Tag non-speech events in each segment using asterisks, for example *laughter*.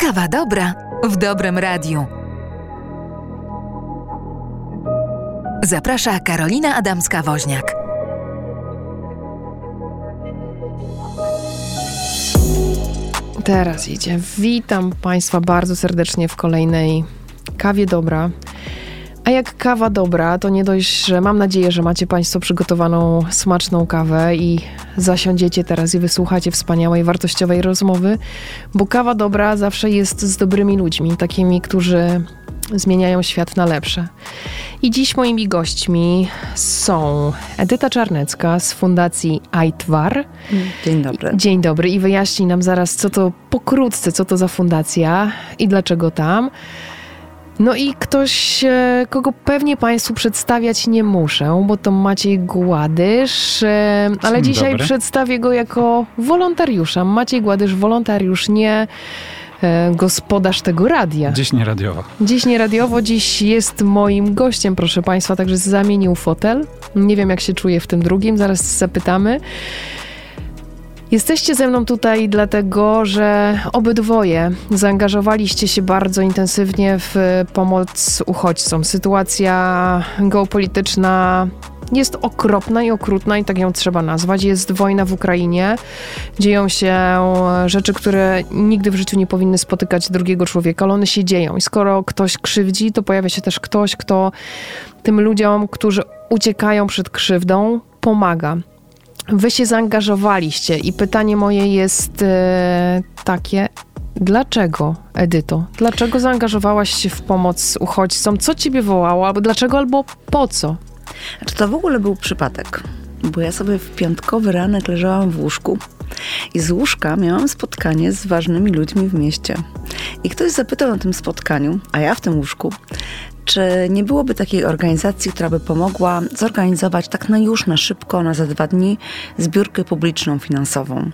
Kawa dobra w dobrym radiu. Zaprasza Karolina Adamska-Woźniak. Teraz idzie. Witam Państwa bardzo serdecznie w kolejnej kawie dobra. A jak kawa dobra, to nie dość, że mam nadzieję, że macie Państwo przygotowaną smaczną kawę i zasiądziecie teraz i wysłuchacie wspaniałej, wartościowej rozmowy, bo kawa dobra zawsze jest z dobrymi ludźmi, takimi, którzy zmieniają świat na lepsze. I dziś moimi gośćmi są Edyta Czarnecka z Fundacji AITWAR. Dzień dobry. Dzień dobry i wyjaśni nam zaraz, co to pokrótce, co to za fundacja i dlaczego tam. No i ktoś, e, kogo pewnie Państwu przedstawiać nie muszę, bo to Maciej Gładysz, e, ale Dzień dzisiaj dobry. przedstawię go jako wolontariusza. Maciej Gładysz, wolontariusz, nie e, gospodarz tego radia. Dziś nie radiowo. Dziś nie radiowo, dziś jest moim gościem, proszę Państwa, także zamienił fotel. Nie wiem, jak się czuje w tym drugim, zaraz zapytamy. Jesteście ze mną tutaj dlatego, że obydwoje zaangażowaliście się bardzo intensywnie w pomoc uchodźcom. Sytuacja geopolityczna jest okropna i okrutna i tak ją trzeba nazwać. Jest wojna w Ukrainie, dzieją się rzeczy, które nigdy w życiu nie powinny spotykać drugiego człowieka, ale one się dzieją. I skoro ktoś krzywdzi, to pojawia się też ktoś, kto tym ludziom, którzy uciekają przed krzywdą, pomaga. Wy się zaangażowaliście i pytanie moje jest e, takie. Dlaczego, Edyto? Dlaczego zaangażowałaś się w pomoc uchodźcom? Co ciebie wołało? Albo dlaczego, albo po co? Znaczy, to w ogóle był przypadek, bo ja sobie w piątkowy ranek leżałam w łóżku i z łóżka miałam spotkanie z ważnymi ludźmi w mieście. I ktoś zapytał na tym spotkaniu, a ja w tym łóżku, czy nie byłoby takiej organizacji, która by pomogła zorganizować tak na już, na szybko, na za dwa dni zbiórkę publiczną finansową.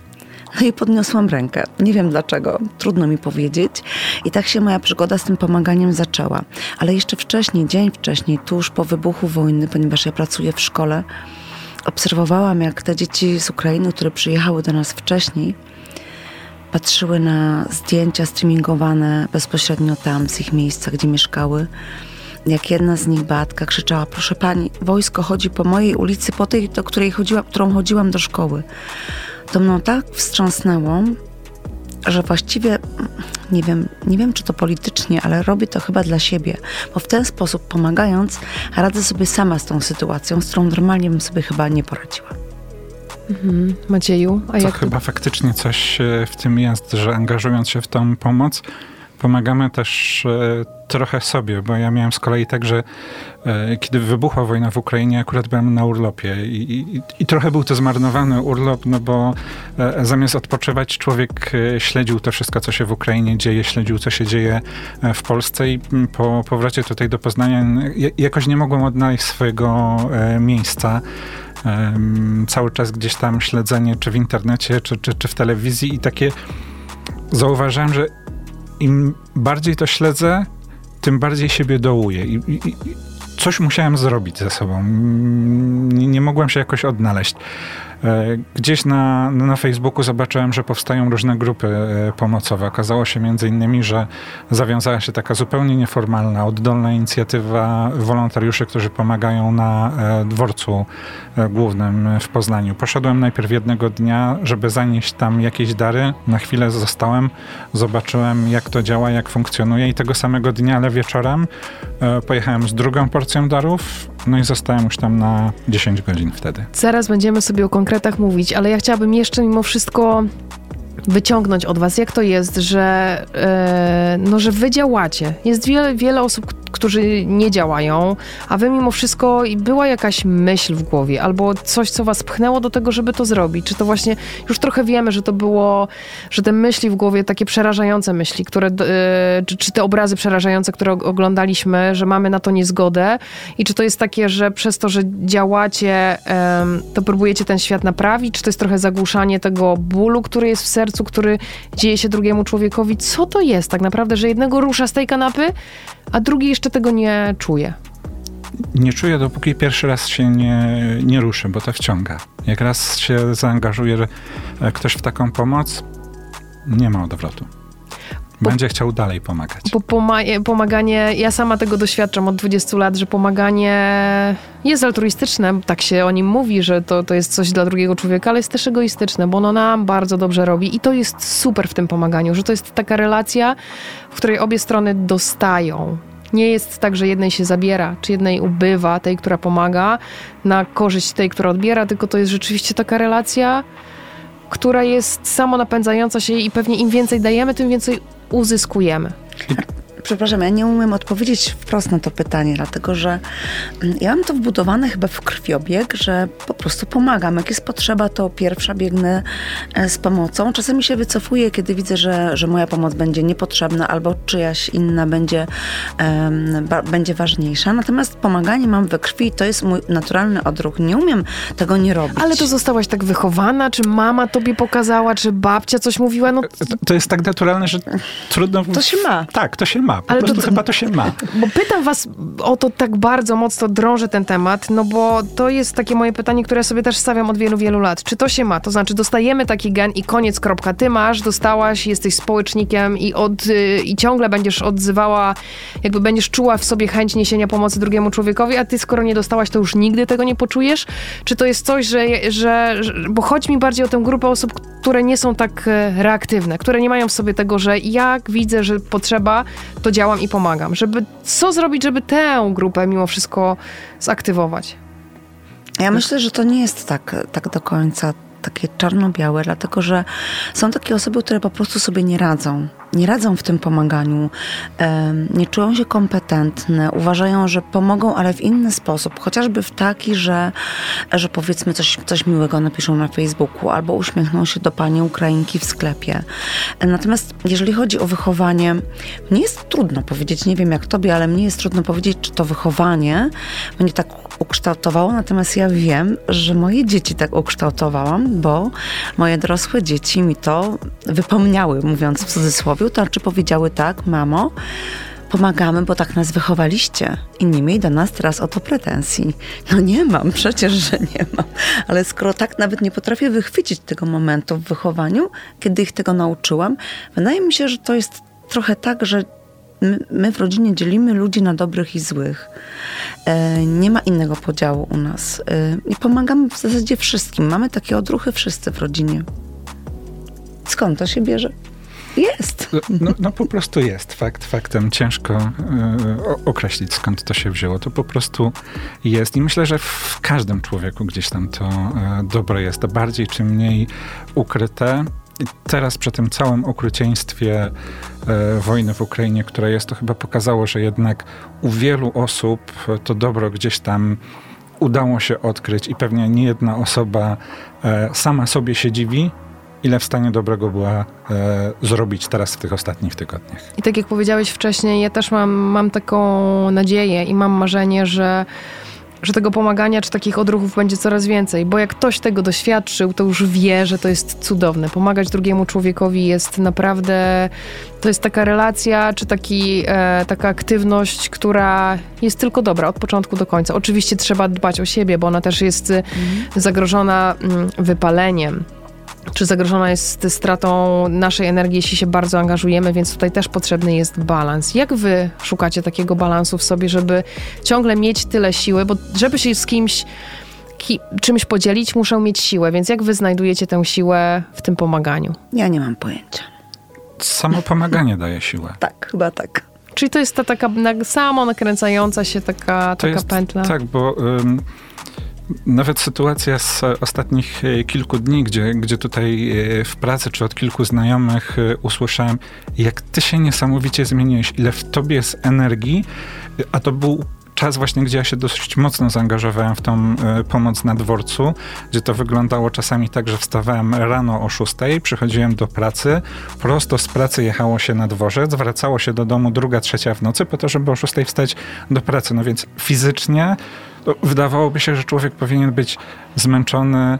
No i podniosłam rękę. Nie wiem dlaczego, trudno mi powiedzieć. I tak się moja przygoda z tym pomaganiem zaczęła. Ale jeszcze wcześniej, dzień wcześniej, tuż po wybuchu wojny, ponieważ ja pracuję w szkole, obserwowałam, jak te dzieci z Ukrainy, które przyjechały do nas wcześniej, patrzyły na zdjęcia streamingowane bezpośrednio tam, z ich miejsca, gdzie mieszkały. Jak jedna z nich, Beatka, krzyczała, proszę pani, wojsko chodzi po mojej ulicy, po tej, do której chodziła, którą chodziłam do szkoły. To mną tak wstrząsnęło, że właściwie mm, nie wiem, nie wiem, czy to politycznie, ale robię to chyba dla siebie, bo w ten sposób pomagając, radzę sobie sama z tą sytuacją, z którą normalnie bym sobie chyba nie poradziła. Mhm. Macieju, a To jak chyba faktycznie coś e, w tym jest, że angażując się w tą pomoc, pomagamy też e, trochę sobie, bo ja miałem z kolei tak, że e, kiedy wybuchła wojna w Ukrainie, akurat byłem na urlopie i, i, i trochę był to zmarnowany urlop, no bo e, zamiast odpoczywać, człowiek śledził to wszystko, co się w Ukrainie dzieje, śledził, co się dzieje w Polsce i po powrocie tutaj do Poznania jakoś nie mogłem odnaleźć swojego miejsca. Cały czas gdzieś tam śledzenie, czy w internecie, czy, czy, czy w telewizji i takie zauważyłem, że im bardziej to śledzę, tym bardziej siebie dołuję. I, i, coś musiałem zrobić ze sobą. Mm, Nie, nie mogłem się jakoś odnaleźć. E, Gdzieś na, na Facebooku zobaczyłem, że powstają różne grupy e, pomocowe. Okazało się między innymi, że zawiązała się taka zupełnie nieformalna, oddolna inicjatywa wolontariuszy, którzy pomagają na e, dworcu głównym w Poznaniu. Poszedłem najpierw jednego dnia, żeby zanieść tam jakieś dary. Na chwilę zostałem, zobaczyłem jak to działa, jak funkcjonuje i tego samego dnia, ale wieczorem pojechałem z drugą porcją darów, no i zostałem już tam na 10 godzin wtedy. Zaraz będziemy sobie o konkretach mówić, ale ja chciałabym jeszcze mimo wszystko wyciągnąć od was, jak to jest, że, e, no, że wy działacie. Jest wiele, wiele osób, którzy nie działają, a wy mimo wszystko była jakaś myśl w głowie albo coś, co was pchnęło do tego, żeby to zrobić. Czy to właśnie, już trochę wiemy, że to było, że te myśli w głowie, takie przerażające myśli, które, e, czy, czy te obrazy przerażające, które og- oglądaliśmy, że mamy na to niezgodę i czy to jest takie, że przez to, że działacie, em, to próbujecie ten świat naprawić, czy to jest trochę zagłuszanie tego bólu, który jest w sercu, który dzieje się drugiemu człowiekowi? Co to jest tak naprawdę, że jednego rusza z tej kanapy, a drugi jeszcze tego nie czuje? Nie czuję, dopóki pierwszy raz się nie, nie ruszy, bo to wciąga. Jak raz się zaangażuje e, ktoś w taką pomoc, nie ma odwrotu. Będzie chciał dalej pomagać. Bo poma- pomaganie, ja sama tego doświadczam od 20 lat, że pomaganie jest altruistyczne, tak się o nim mówi, że to, to jest coś dla drugiego człowieka, ale jest też egoistyczne, bo ono nam bardzo dobrze robi i to jest super w tym pomaganiu, że to jest taka relacja, w której obie strony dostają. Nie jest tak, że jednej się zabiera, czy jednej ubywa, tej, która pomaga, na korzyść tej, która odbiera, tylko to jest rzeczywiście taka relacja, która jest samonapędzająca się i pewnie im więcej dajemy, tym więcej uzyskujemy. Przepraszam, ja nie umiem odpowiedzieć wprost na to pytanie, dlatego że mm, ja mam to wbudowane chyba w krwiobieg, że po prostu pomagam. Jak jest potrzeba, to pierwsza biegnę e, z pomocą. Czasami się wycofuję, kiedy widzę, że, że moja pomoc będzie niepotrzebna albo czyjaś inna będzie, um, ba, będzie ważniejsza. Natomiast pomaganie mam we krwi, to jest mój naturalny odruch. Nie umiem tego nie robić. Ale to zostałaś tak wychowana? Czy mama tobie pokazała? Czy babcia coś mówiła? No... To, to jest tak naturalne, że trudno... To się ma. Tak, to się ma. Po Ale prostu to, chyba to się ma. *laughs* Bo pytam was o to tak bardzo mocno drążę ten temat, no bo to jest takie moje pytanie, które sobie też stawiam od wielu, wielu lat. Czy to się ma? To znaczy dostajemy taki gen i koniec, kropka. Ty masz, dostałaś, jesteś społecznikiem i, od, i ciągle będziesz odzywała, jakby będziesz czuła w sobie chęć niesienia pomocy drugiemu człowiekowi, a ty skoro nie dostałaś, to już nigdy tego nie poczujesz? Czy to jest coś, że, że, że bo chodzi mi bardziej o tę grupę osób, które nie są tak e, reaktywne, które nie mają w sobie tego, że jak widzę, że potrzeba, to działam i pomagam. Żeby, co zrobić, żeby tę grupę mimo wszystko zaktywować? Ja myślę, że to nie jest tak, tak do końca takie czarno-białe, dlatego że są takie osoby, które po prostu sobie nie radzą. Nie radzą w tym pomaganiu, nie czują się kompetentne, uważają, że pomogą, ale w inny sposób, chociażby w taki, że, że powiedzmy coś, coś miłego napiszą na Facebooku albo uśmiechną się do pani Ukrainki w sklepie. Natomiast jeżeli chodzi o wychowanie, mnie jest trudno powiedzieć, nie wiem jak tobie, ale mnie jest trudno powiedzieć, czy to wychowanie mnie tak ukształtowało, natomiast ja wiem, że moje dzieci tak ukształtowałam, bo moje dorosłe dzieci mi to wypomniały, mówiąc w cudzysłowie, to znaczy powiedziały tak, mamo, pomagamy, bo tak nas wychowaliście i nie miej do nas teraz o to pretensji. No nie mam, przecież, że nie mam. Ale skoro tak nawet nie potrafię wychwycić tego momentu w wychowaniu, kiedy ich tego nauczyłam, wydaje mi się, że to jest trochę tak, że my, my, w rodzinie dzielimy ludzi na dobrych i złych. E, nie ma innego podziału u nas. E, I pomagamy w zasadzie wszystkim. Mamy takie odruchy wszyscy w rodzinie. Skąd to się bierze? Jest. No, no, po prostu jest. Fakt faktem. Ciężko y, określić, skąd to się wzięło. To po prostu jest. I myślę, że w każdym człowieku gdzieś tam to y, dobro jest. Bardziej czy mniej ukryte. I teraz przy tym całym okrucieństwie e, wojny w Ukrainie, która jest, to chyba pokazało, że jednak u wielu osób to dobro gdzieś tam udało się odkryć i pewnie nie jedna osoba e, sama sobie się dziwi, ile w stanie dobrego była e, zrobić teraz w tych ostatnich tygodniach. I tak jak powiedziałeś wcześniej, ja też mam, mam taką nadzieję i mam marzenie, że że tego pomagania czy takich odruchów będzie coraz więcej, bo jak ktoś tego doświadczył, to już wie, że to jest cudowne. Pomagać drugiemu człowiekowi jest naprawdę, to jest taka relacja, czy taki, e, taka aktywność, która jest tylko dobra od początku do końca. Oczywiście trzeba dbać o siebie, bo ona też jest mhm. zagrożona mm, wypaleniem czy zagrożona jest stratą naszej energii, jeśli się bardzo angażujemy, więc tutaj też potrzebny jest balans. Jak wy szukacie takiego balansu w sobie, żeby ciągle mieć tyle siły, bo żeby się z kimś ki, czymś podzielić, muszę mieć siłę, więc jak wy znajdujecie tę siłę w tym pomaganiu? Ja nie mam pojęcia. Samo pomaganie daje siłę. *laughs* Tak, chyba tak. Czyli to jest ta taka samo nakręcająca się taka, taka jest, pętla? Tak, bo... Um, nawet sytuacja z ostatnich e, kilku dni, gdzie, gdzie tutaj e, w pracy czy od kilku znajomych e, usłyszałem, jak ty się niesamowicie zmieniłeś, ile w tobie jest energii, a to był czas właśnie, gdzie ja się dosyć mocno zaangażowałem w tą pomoc na dworcu, gdzie to wyglądało czasami tak, że wstawałem rano o 6, przychodziłem do pracy, prosto z pracy jechało się na dworzec, wracało się do domu druga, trzecia w nocy po to, żeby o 6 wstać do pracy. No więc fizycznie wydawałoby się, że człowiek powinien być zmęczony,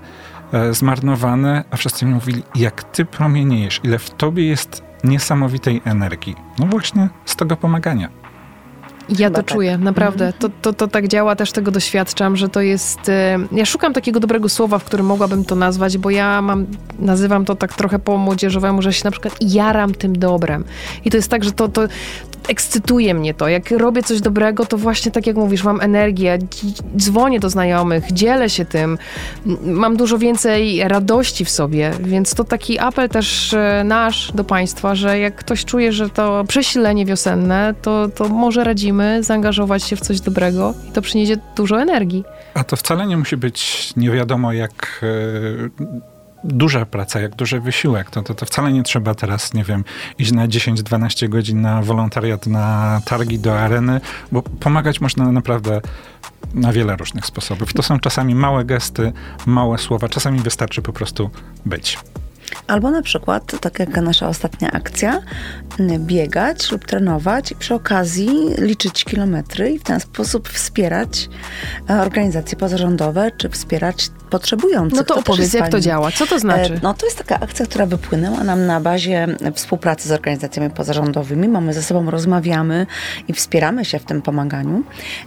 e, zmarnowany, a wszyscy mi mówili, jak ty promieniejesz, ile w tobie jest niesamowitej energii. No właśnie z tego pomagania. Ja Chyba to tak. czuję, naprawdę. To, to, to tak działa, też tego doświadczam, że to jest... e, Ja szukam takiego dobrego słowa, w którym mogłabym to nazwać, bo ja mam, nazywam to tak trochę po młodzieżowemu, że się na przykład jaram tym dobrem. I to jest tak, że to, to ekscytuje mnie to. Jak robię coś dobrego, to właśnie tak jak mówisz, mam energię, dz- dzwonię do znajomych, dzielę się tym, mam dużo więcej radości w sobie, więc to taki apel też e, nasz do Państwa, że jak ktoś czuje, że to przesilenie wiosenne, to, to może radzimy zaangażować się w coś dobrego i to przyniesie dużo energii. A to wcale nie musi być nie wiadomo jak e, duża praca, jak duży wysiłek. To, to, to wcale nie trzeba teraz, nie wiem, iść na 10-12 godzin na wolontariat, na targi do areny, bo pomagać można naprawdę na wiele różnych sposobów. To są czasami małe gesty, małe słowa, czasami wystarczy po prostu być. Albo na przykład, tak jak nasza ostatnia akcja, m, biegać lub trenować i przy okazji liczyć kilometry i w ten sposób wspierać e, organizacje pozarządowe, czy wspierać potrzebujących. No to też opowiedz, jak to działa, co to znaczy? E, No to jest taka akcja, która wypłynęła nam na bazie współpracy z organizacjami pozarządowymi. Mamy ze sobą, rozmawiamy i wspieramy się w tym pomaganiu.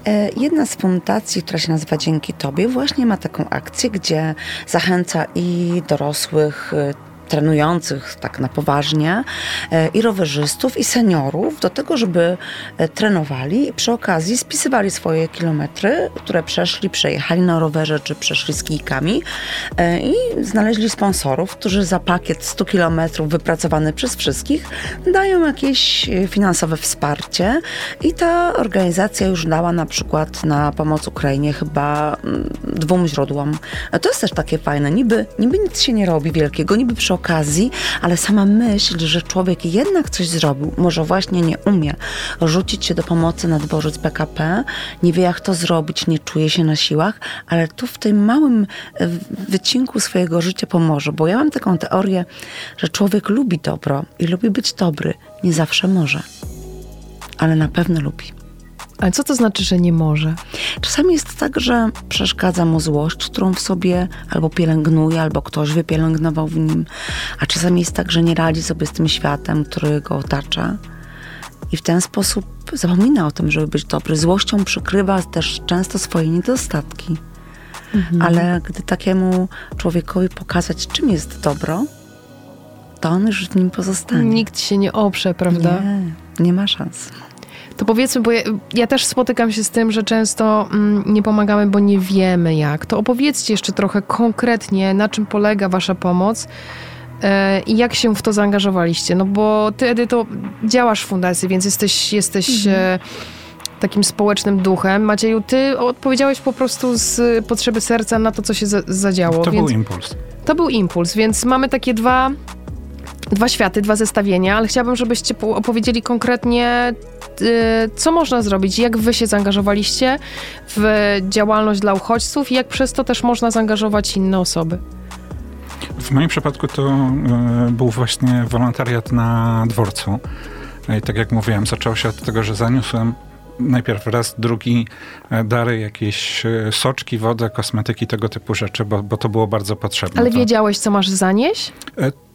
E, Jedna z fundacji, która się nazywa Dzięki Tobie, właśnie ma taką akcję, gdzie zachęca i dorosłych, trenujących tak na poważnie e, i rowerzystów i seniorów do tego, żeby e, trenowali i przy okazji spisywali swoje kilometry, które przeszli, przejechali na rowerze czy przeszli z kijkami e, i znaleźli sponsorów, którzy za pakiet 100 kilometrów wypracowany przez wszystkich dają jakieś finansowe wsparcie i ta organizacja już dała na przykład na pomoc Ukrainie chyba mm, dwóm źródłom. To jest też takie fajne. Niby, niby nic się nie robi wielkiego, niby przy okazji, ale sama myśl, że człowiek jednak coś zrobił, może właśnie nie umie rzucić się do pomocy na dworzec PKP, nie wie jak to zrobić, nie czuje się na siłach, ale tu w tym małym e, wycinku swojego życia pomoże. Bo ja mam taką teorię, że człowiek lubi dobro i lubi być dobry. Nie zawsze może, ale na pewno lubi. Ale co to znaczy, że nie może? Czasami jest tak, że przeszkadza mu złość, którą w sobie albo pielęgnuje, albo ktoś wypielęgnował w nim, a czasami jest tak, że nie radzi sobie z tym światem, który go otacza i w ten sposób zapomina o tym, żeby być dobry. Złością przykrywa też często swoje niedostatki. Ale gdy takiemu człowiekowi pokazać, czym jest dobro, to on już w nim pozostanie. Nikt się nie oprze, prawda? Nie, nie ma szans. To powiedzmy, bo ja, ja też spotykam się z tym, że często mm, nie pomagamy, bo nie wiemy jak. To opowiedzcie jeszcze trochę konkretnie, na czym polega wasza pomoc e, i jak się w to zaangażowaliście. No bo ty, Edyto, działasz w fundacji, więc jesteś, jesteś e, takim społecznym duchem. Macieju, ty odpowiedziałeś po prostu z potrzeby serca na to, co się za, zadziało. To więc... był impuls. To był impuls, więc mamy takie dwa, dwa światy, dwa zestawienia, ale chciałabym, żebyście po- opowiedzieli konkretnie, y, co można zrobić, jak wy się zaangażowaliście w działalność dla uchodźców i jak przez to też można zaangażować inne osoby. W moim przypadku to e, był właśnie wolontariat na dworcu. E, I tak jak mówiłem, zaczęło się od tego, że zaniosłem najpierw raz, drugi e, dary, jakieś e, soczki, wodę, kosmetyki, tego typu rzeczy, bo, bo to było bardzo potrzebne. Ale wiedziałeś, co masz zanieść?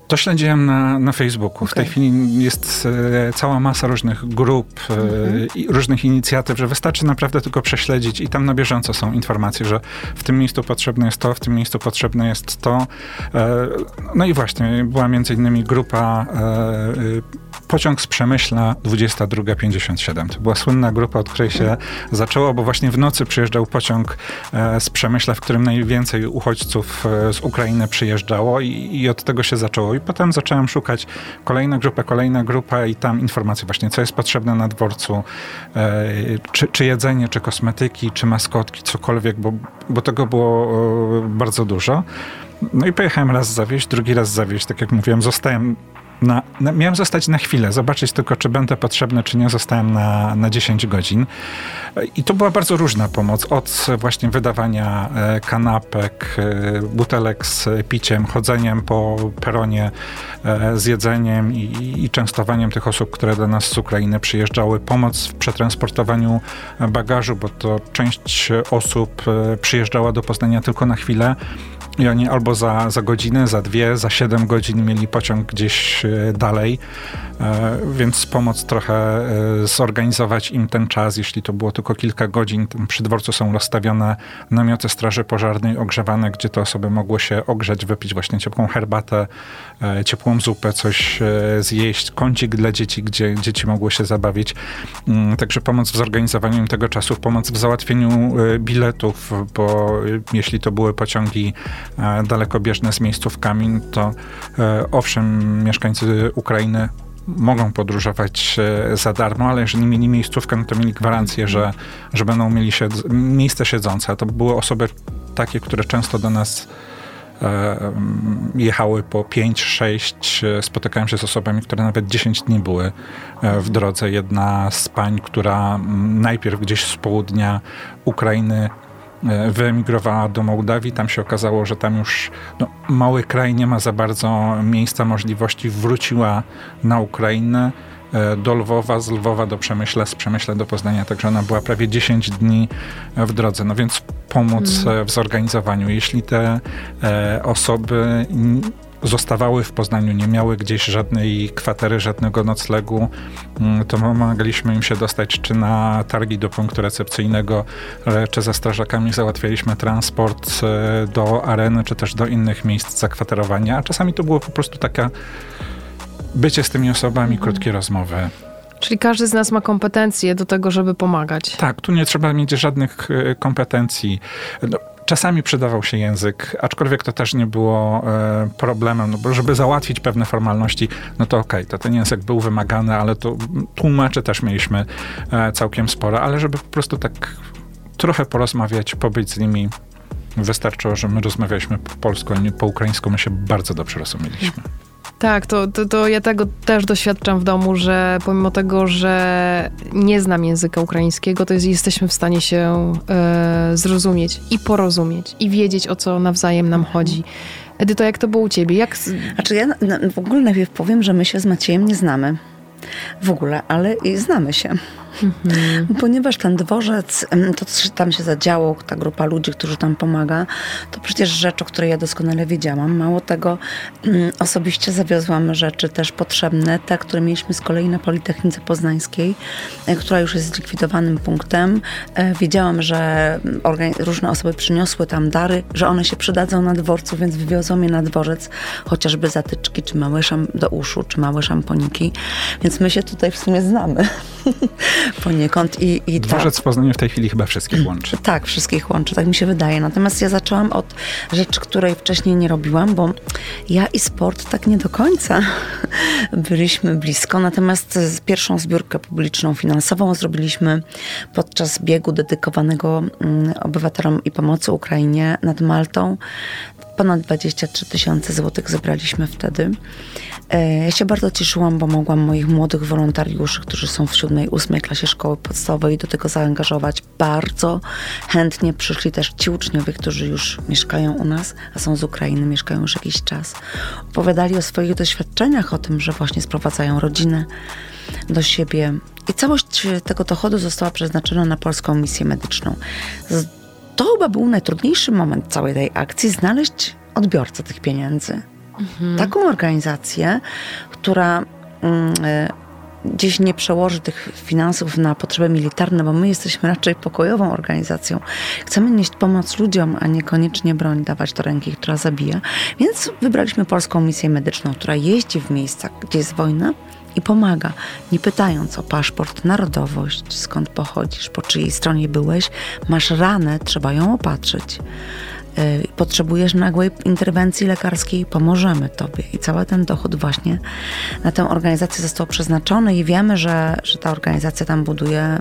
To śledziłem na, na Facebooku. W tej chwili jest e, cała masa różnych grup e, Mhm. i różnych inicjatyw, że wystarczy naprawdę tylko prześledzić i tam na bieżąco są informacje, że w tym miejscu potrzebne jest to, w tym miejscu potrzebne jest to. E, no i właśnie, była między innymi grupa e, e, Pociąg z Przemyśla 2257. To była słynna grupa, od której się zaczęło, bo właśnie w nocy przyjeżdżał pociąg e, z Przemyśla, w którym najwięcej uchodźców e, z Ukrainy przyjeżdżało i, i od tego się zaczęło. I potem zacząłem szukać kolejna grupa, kolejna grupa i tam informacje właśnie, co jest potrzebne na dworcu, e, czy, czy jedzenie, czy kosmetyki, czy maskotki, cokolwiek, bo, bo tego było e, bardzo dużo. No i pojechałem raz zawieźć, drugi raz zawieźć. Tak jak mówiłem, zostałem na, na, miałem zostać na chwilę, zobaczyć tylko, czy będę potrzebny, czy nie. Zostałem na, na 10 godzin. I to była bardzo różna pomoc. Od właśnie wydawania e, kanapek, e, butelek z piciem, chodzeniem po peronie e, z jedzeniem i, i częstowaniem tych osób, które do nas z Ukrainy przyjeżdżały. Pomoc w przetransportowaniu bagażu, bo to część osób przyjeżdżała do Poznania tylko na chwilę i oni albo za, za godzinę, za dwie, za siedem godzin mieli pociąg gdzieś e, dalej, e, więc pomoc trochę e, zorganizować im ten czas, jeśli to było tylko kilka godzin. Przy dworcu są rozstawione namioty straży pożarnej ogrzewane, gdzie te osoby mogły się ogrzeć, wypić właśnie ciepłą herbatę, ciepłą zupę, coś zjeść, kącik dla dzieci, gdzie dzieci mogły się zabawić. Mm, także pomoc w zorganizowaniu im tego czasu, pomoc w załatwieniu biletów, bo jeśli to były pociągi dalekobieżne z miejscówkami, to e, owszem, mieszkańcy Ukrainy mogą podróżować e, za darmo, ale jeżeli mieli miejscówkę, no to mieli gwarancję, że, że będą mieli siedz- miejsce siedzące. To były osoby takie, które często do nas jechały po 5-6, spotykałem się z osobami, które nawet 10 dni były w drodze. Jedna z pań, która najpierw gdzieś z południa Ukrainy E, wyemigrowała do Mołdawii. Tam się okazało, że tam już no, mały kraj nie ma za bardzo miejsca, możliwości. Wróciła na Ukrainę e, do Lwowa, z Lwowa do Przemyśla, z Przemyśla do Poznania, także ona była prawie 10 dni w drodze. No więc pomóc mm. w zorganizowaniu. Jeśli te e, osoby zostawały w Poznaniu, nie miały gdzieś żadnej kwatery, żadnego noclegu, mm, to pomagaliśmy im się dostać czy na targi do punktu recepcyjnego, czy ze strażakami załatwialiśmy transport e, do areny, czy też do innych miejsc zakwaterowania, a czasami to było po prostu taka bycie z tymi osobami, mhm. krótkie rozmowy. Czyli każdy z nas ma kompetencje do tego, żeby pomagać. Tak, tu nie trzeba mieć żadnych e, kompetencji. No, Czasami przydawał się język, aczkolwiek to też nie było e, problemem, no bo żeby załatwić pewne formalności, no to okej, okay, to ten język był wymagany, ale to tłumaczy też mieliśmy e, całkiem sporo, ale żeby po prostu tak trochę porozmawiać, pobyć z nimi, wystarczyło, że my rozmawialiśmy po polsku, a nie po ukraińsku, my się bardzo dobrze rozumieliśmy. Tak, to, to, to, ja tego też doświadczam w domu, że pomimo tego, że nie znam języka ukraińskiego, to jest, jesteśmy w stanie się e, zrozumieć i porozumieć i wiedzieć, o co nawzajem nam chodzi. Edyto, jak to było u ciebie? Jak... Znaczy ja w ogóle najpierw powiem, że my się z Maciejem nie znamy w ogóle, ale znamy się. Mhm. Ponieważ ten dworzec, to co tam się zadziało, ta grupa ludzi, którzy tam pomaga, to przecież rzecz, o której ja doskonale wiedziałam. Mało tego, osobiście zawiozłam rzeczy też potrzebne, te, które mieliśmy z kolei na Politechnice Poznańskiej, e, która już jest zlikwidowanym punktem. E, wiedziałam, że różne osoby przyniosły tam dary, że one się przydadzą na dworcu, więc wywiozą je na dworzec, chociażby zatyczki, czy małe szam do uszu, czy małe szamponiki. Więc my się tutaj w sumie znamy. *laughs* poniekąd. I, i Dworzec tak. w Poznaniu w tej chwili chyba wszystkich łączy. *clears throat* Tak, wszystkich łączy, tak mi się wydaje. Natomiast ja zaczęłam od rzeczy, której wcześniej nie robiłam, bo ja i sport tak nie do końca *laughs* byliśmy blisko. Natomiast pierwszą zbiórkę publiczną finansową zrobiliśmy podczas biegu dedykowanego mm, obywatelom i pomocy Ukrainie nad Maltą. Ponad 23 tysiące złotych zebraliśmy wtedy. E, ja się bardzo cieszyłam, bo mogłam moich młodych wolontariuszy, którzy są w siódmej, ósmej klasie szkoły podstawowej, do tego zaangażować. Bardzo chętnie przyszli też ci uczniowie, którzy już mieszkają u nas, a są z Ukrainy, mieszkają już jakiś czas. Opowiadali o swoich doświadczeniach, o tym, że właśnie sprowadzają rodzinę do siebie. I całość tego dochodu została przeznaczona na polską misję medyczną. To chyba był najtrudniejszy moment całej tej akcji znaleźć odbiorcę tych pieniędzy. Mhm. Taką organizację, która mm, e, gdzieś nie przełoży tych finansów na potrzeby militarne, bo my jesteśmy raczej pokojową organizacją. Chcemy nieść pomoc ludziom, a niekoniecznie broń dawać do ręki, która zabija. Więc wybraliśmy polską misję medyczną, która jeździ w miejscach, gdzie jest wojna i pomaga, nie pytając o paszport, narodowość, skąd pochodzisz, po czyjej stronie byłeś, masz ranę, trzeba ją opatrzyć. Y, potrzebujesz nagłej interwencji lekarskiej, pomożemy Tobie. I cały ten dochód właśnie na tę organizację został przeznaczony i wiemy, że, że ta organizacja tam buduje,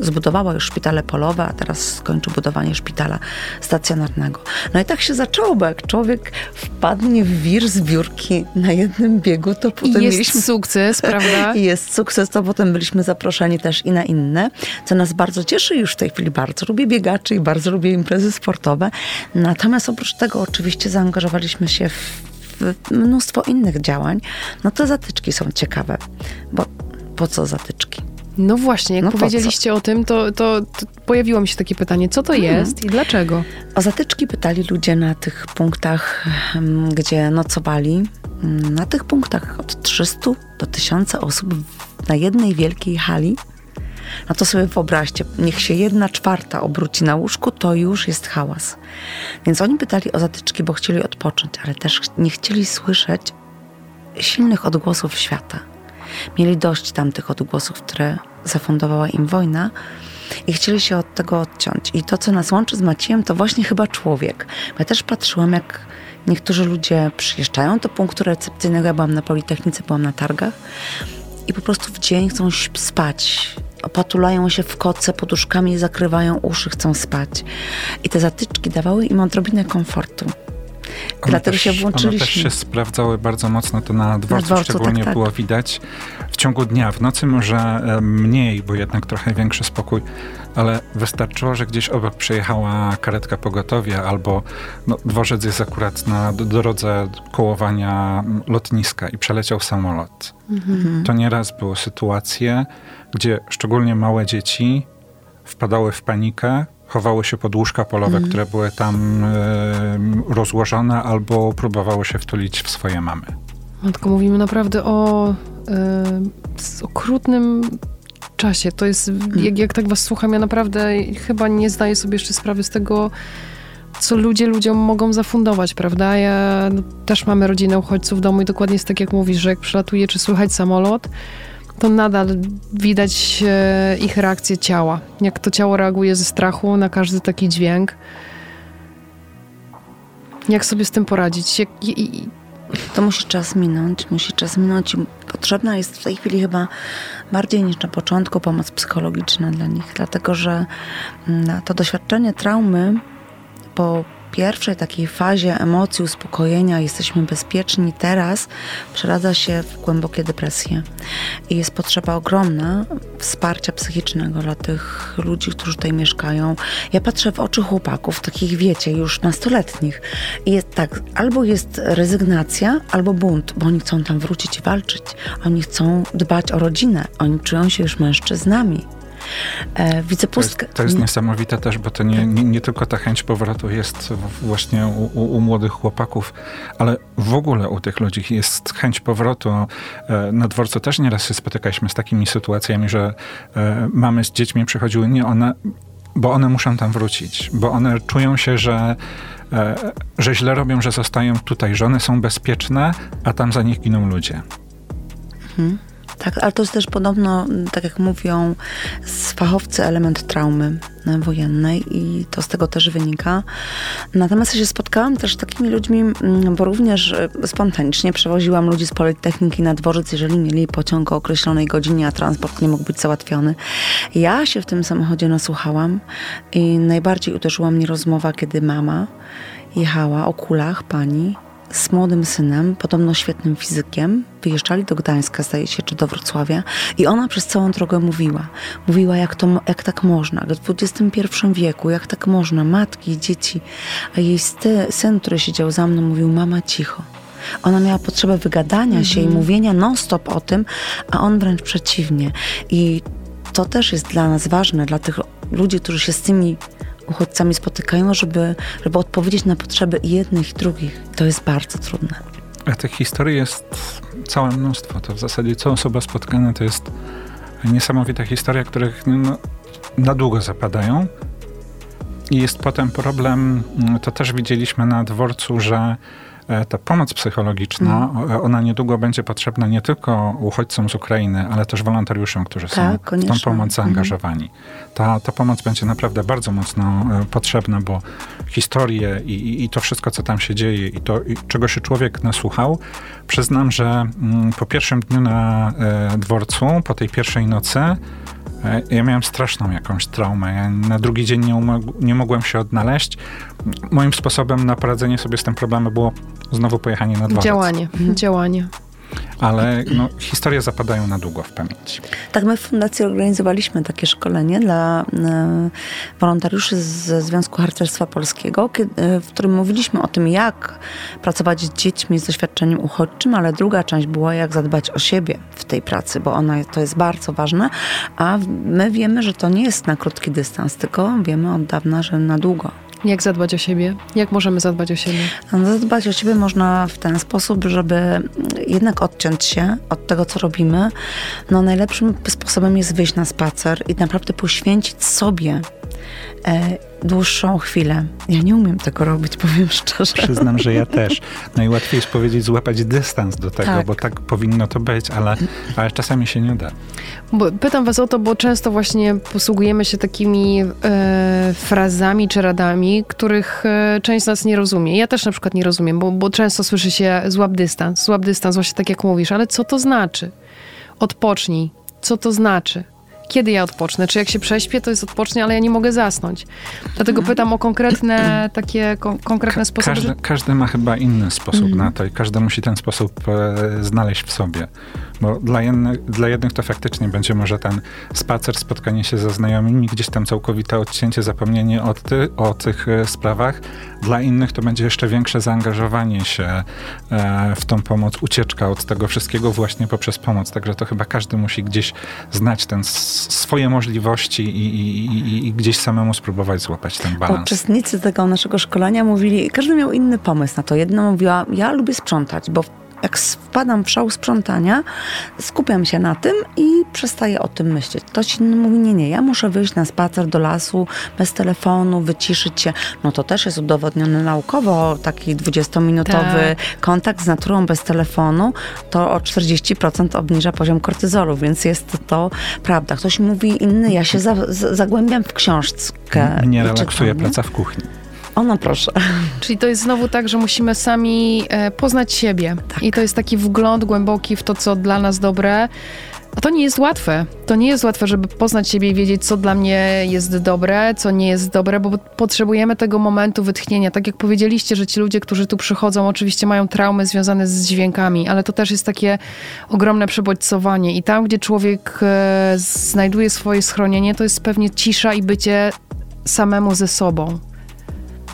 zbudowała już szpitale polowe, a teraz skończy budowanie szpitala stacjonarnego. No i tak się zaczęło, bo jak człowiek wpadnie w wir zbiórki na jednym biegu, to potem I jest mieliśmy... sukces, prawda? *laughs* I jest sukces, to potem byliśmy zaproszeni też i na inne, co nas bardzo cieszy już w tej chwili. Bardzo lubię biegaczy i bardzo lubię imprezy sportowe. Na Natomiast oprócz tego oczywiście zaangażowaliśmy się w, w mnóstwo innych działań. No to zatyczki są ciekawe, bo po co zatyczki? No właśnie, jak No po powiedzieliście o tym, to, to, to pojawiło mi się takie pytanie, co to Mhm. jest i dlaczego? O zatyczki pytali ludzie na tych punktach, em, gdzie nocowali. Mm, Na tych punktach od 300 do 1000 osób na jednej wielkiej hali. No to sobie wyobraźcie, niech się jedna czwarta obróci na łóżku, to już jest hałas. Więc oni pytali o zatyczki, bo chcieli odpocząć, ale też nie chcieli słyszeć silnych odgłosów świata. Mieli dość tamtych odgłosów, które zafundowała im wojna i chcieli się od tego odciąć. I to, co nas łączy z Maciejem, to właśnie chyba człowiek. Ja też patrzyłam, jak niektórzy ludzie przyjeżdżają do punktu recepcyjnego. Ja byłam na Politechnice, byłam na targach i po prostu w dzień chcą spać. Opatulają się w koce, poduszkami zakrywają uszy, chcą spać. I te zatyczki dawały im odrobinę komfortu. One Dlatego też, się One włączyliśmy. też się sprawdzały bardzo mocno, to na dworcu, dworcu, szczególnie tak, tak. było widać. W ciągu dnia, w nocy może e, mniej, bo jednak trochę większy spokój, ale wystarczyło, że gdzieś obok przejechała karetka pogotowia albo no, dworzec jest akurat na drodze kołowania lotniska i przeleciał samolot. Mhm. To nieraz były sytuacje, gdzie szczególnie małe dzieci wpadały w panikę, chowały się pod łóżka polowe, Mhm. które były tam e, rozłożone, albo próbowały się wtulić w swoje mamy. Matko, mówimy naprawdę o z okrutnym czasie. To jest, jak, jak tak was słucham, ja naprawdę chyba nie zdaję sobie jeszcze sprawy z tego, co ludzie ludziom mogą zafundować, prawda? Ja no, też mamy rodzinę uchodźców w domu i dokładnie jest tak, jak mówisz, że jak przylatuje czy słychać samolot, to nadal widać e, ich reakcję ciała. Jak to ciało reaguje ze strachu na każdy taki dźwięk. Jak sobie z tym poradzić? Jak, i, i, To musi czas minąć, musi czas minąć i potrzebna jest w tej chwili chyba bardziej niż na początku pomoc psychologiczna dla nich, dlatego że mm, to doświadczenie traumy po pierwszej takiej fazie emocji, uspokojenia, jesteśmy bezpieczni, teraz przeradza się w głębokie depresje. I jest potrzeba ogromna wsparcia psychicznego dla tych ludzi, którzy tutaj mieszkają. Ja patrzę w oczy chłopaków, takich wiecie, już nastoletnich. I jest tak, albo jest rezygnacja, albo bunt, bo oni chcą tam wrócić i walczyć. Oni chcą dbać o rodzinę. Oni czują się już mężczyznami. E, widzę To jest, pustkę. to jest niesamowite też, bo to nie, nie, nie tylko ta chęć powrotu jest właśnie u, u, u młodych chłopaków, ale w ogóle u tych ludzi jest chęć powrotu. E, Na dworcu też nieraz się spotykaliśmy z takimi sytuacjami, że e, mamy z dziećmi przychodziły, nie one, bo one muszą tam wrócić, bo one czują się, że, że źle robią, że zostają tutaj, że one są bezpieczne, a tam za nich giną ludzie. Tak, ale to jest też podobno, tak jak mówią fachowcy, element traumy e, wojennej i to z tego też wynika. Natomiast ja się spotkałam też z takimi ludźmi, mm, bo również e, spontanicznie przewoziłam ludzi z Politechniki na dworzec, jeżeli mieli pociąg o określonej godzinie, a transport nie mógł być załatwiony. Ja się w tym samochodzie nasłuchałam i najbardziej uderzyła mnie rozmowa, kiedy mama jechała o kulach pani z młodym synem, podobno świetnym fizykiem. Wyjeżdżali do Gdańska, zdaje się, czy do Wrocławia. I ona przez całą drogę mówiła. Mówiła, jak, to, jak tak można, w XXI wieku, jak tak można, matki, dzieci. A jej syn, który siedział za mną, mówił, mama cicho. Ona miała potrzebę wygadania się i mówienia non-stop o tym, a on wręcz przeciwnie. I to też jest dla nas ważne, dla tych ludzi, którzy się z tymi uchodźcami spotykają, żeby, żeby odpowiedzieć na potrzeby jednych, i drugich. To jest bardzo trudne. A tych historii jest całe mnóstwo. To w zasadzie co osoba spotkana to jest niesamowita historia, których no, na długo zapadają. I jest potem problem, mm, to też widzieliśmy na dworcu, że ta pomoc psychologiczna, o- ona niedługo będzie potrzebna nie tylko uchodźcom z Ukrainy, ale też wolontariuszom, którzy są Tak, w tą koniecznie. pomoc zaangażowani. Ta, ta pomoc będzie naprawdę bardzo mocno e, potrzebna, bo historie i, i- i to wszystko, co tam się dzieje i to, i czego się człowiek nasłuchał, przyznam, że mm, po pierwszym dniu na e, dworcu, po tej pierwszej nocy, e, ja miałem straszną jakąś traumę. Ja na drugi dzień nie, nie mogłem się odnaleźć. Moim sposobem na poradzenie sobie z tym problemem było znowu pojechanie na dworzec. działanie, działanie. Ale no, historie zapadają na długo w pamięć. Tak, my w Fundacji organizowaliśmy takie szkolenie dla e, wolontariuszy ze Związku Harcerstwa Polskiego, kiedy, e, w którym mówiliśmy o tym, jak pracować z dziećmi z doświadczeniem uchodźczym, ale druga część była, jak zadbać o siebie w tej pracy, bo ona to jest bardzo ważne, a my wiemy, że to nie jest na krótki dystans, tylko wiemy od dawna, że na długo. Jak zadbać o siebie? Jak możemy zadbać o siebie? No, zadbać o siebie można w ten sposób, żeby jednak odciąć się od tego, co robimy. No, najlepszym sposobem jest wyjść na spacer i naprawdę poświęcić sobie e, dłuższą chwilę. Ja nie umiem tego robić, powiem szczerze. Przyznam, że ja też. Najłatwiej jest powiedzieć, złapać dystans do tego, tak. bo tak powinno to być, ale, ale czasami się nie da. Bo pytam was o to, bo często właśnie posługujemy się takimi e, frazami czy radami, których e, część z nas nie rozumie. Ja też na przykład nie rozumiem, bo, bo często słyszy się złap dystans, złap dystans, właśnie tak jak mówisz, ale co to znaczy? Odpocznij. Co to znaczy? Kiedy ja odpocznę. Czy jak się prześpię, to jest odpocznie, ale ja nie mogę zasnąć. Dlatego mhm. pytam o konkretne takie kon konkretne sposoby. Każdy, każdy, ma chyba inny sposób mm. na to i każdy musi ten sposób e, znaleźć w sobie. Bo dla jednych, dla jednych to faktycznie będzie może ten spacer, spotkanie się ze znajomymi, gdzieś tam całkowite odcięcie, zapomnienie o, ty, o tych e, sprawach. Dla innych to będzie jeszcze większe zaangażowanie się e, w tą pomoc, ucieczka od tego wszystkiego właśnie poprzez pomoc. Także to chyba każdy musi gdzieś znać ten swoje możliwości i, i, i, gdzieś samemu spróbować złapać ten balans. Uczestnicy tego naszego szkolenia mówili, każdy miał inny pomysł na to. Jedna mówiła, ja lubię sprzątać, bo jak wpadam w szał sprzątania, skupiam się na tym i przestaję o tym myśleć. Ktoś inny mówi, nie, nie, ja muszę wyjść na spacer do lasu bez telefonu, wyciszyć się. No to też jest udowodnione naukowo, taki 20-minutowy tak. kontakt z naturą bez telefonu, to o 40% obniża poziom kortyzolu, więc jest to prawda. Ktoś mówi inny, ja się za, zagłębiam w książkę. Mnie relaksuje praca w kuchni. Ono proszę. Czyli to jest znowu tak, że musimy sami e, poznać siebie. Tak. I to jest taki wgląd głęboki w to, co dla nas dobre. A to nie jest łatwe. To nie jest łatwe, żeby poznać siebie i wiedzieć, co dla mnie jest dobre, co nie jest dobre, bo potrzebujemy tego momentu wytchnienia. Tak jak powiedzieliście, że ci ludzie, którzy tu przychodzą, oczywiście mają traumy związane z dźwiękami, ale to też jest takie ogromne przebodźcowanie. I tam, gdzie człowiek e, znajduje swoje schronienie, to jest pewnie cisza i bycie samemu ze sobą.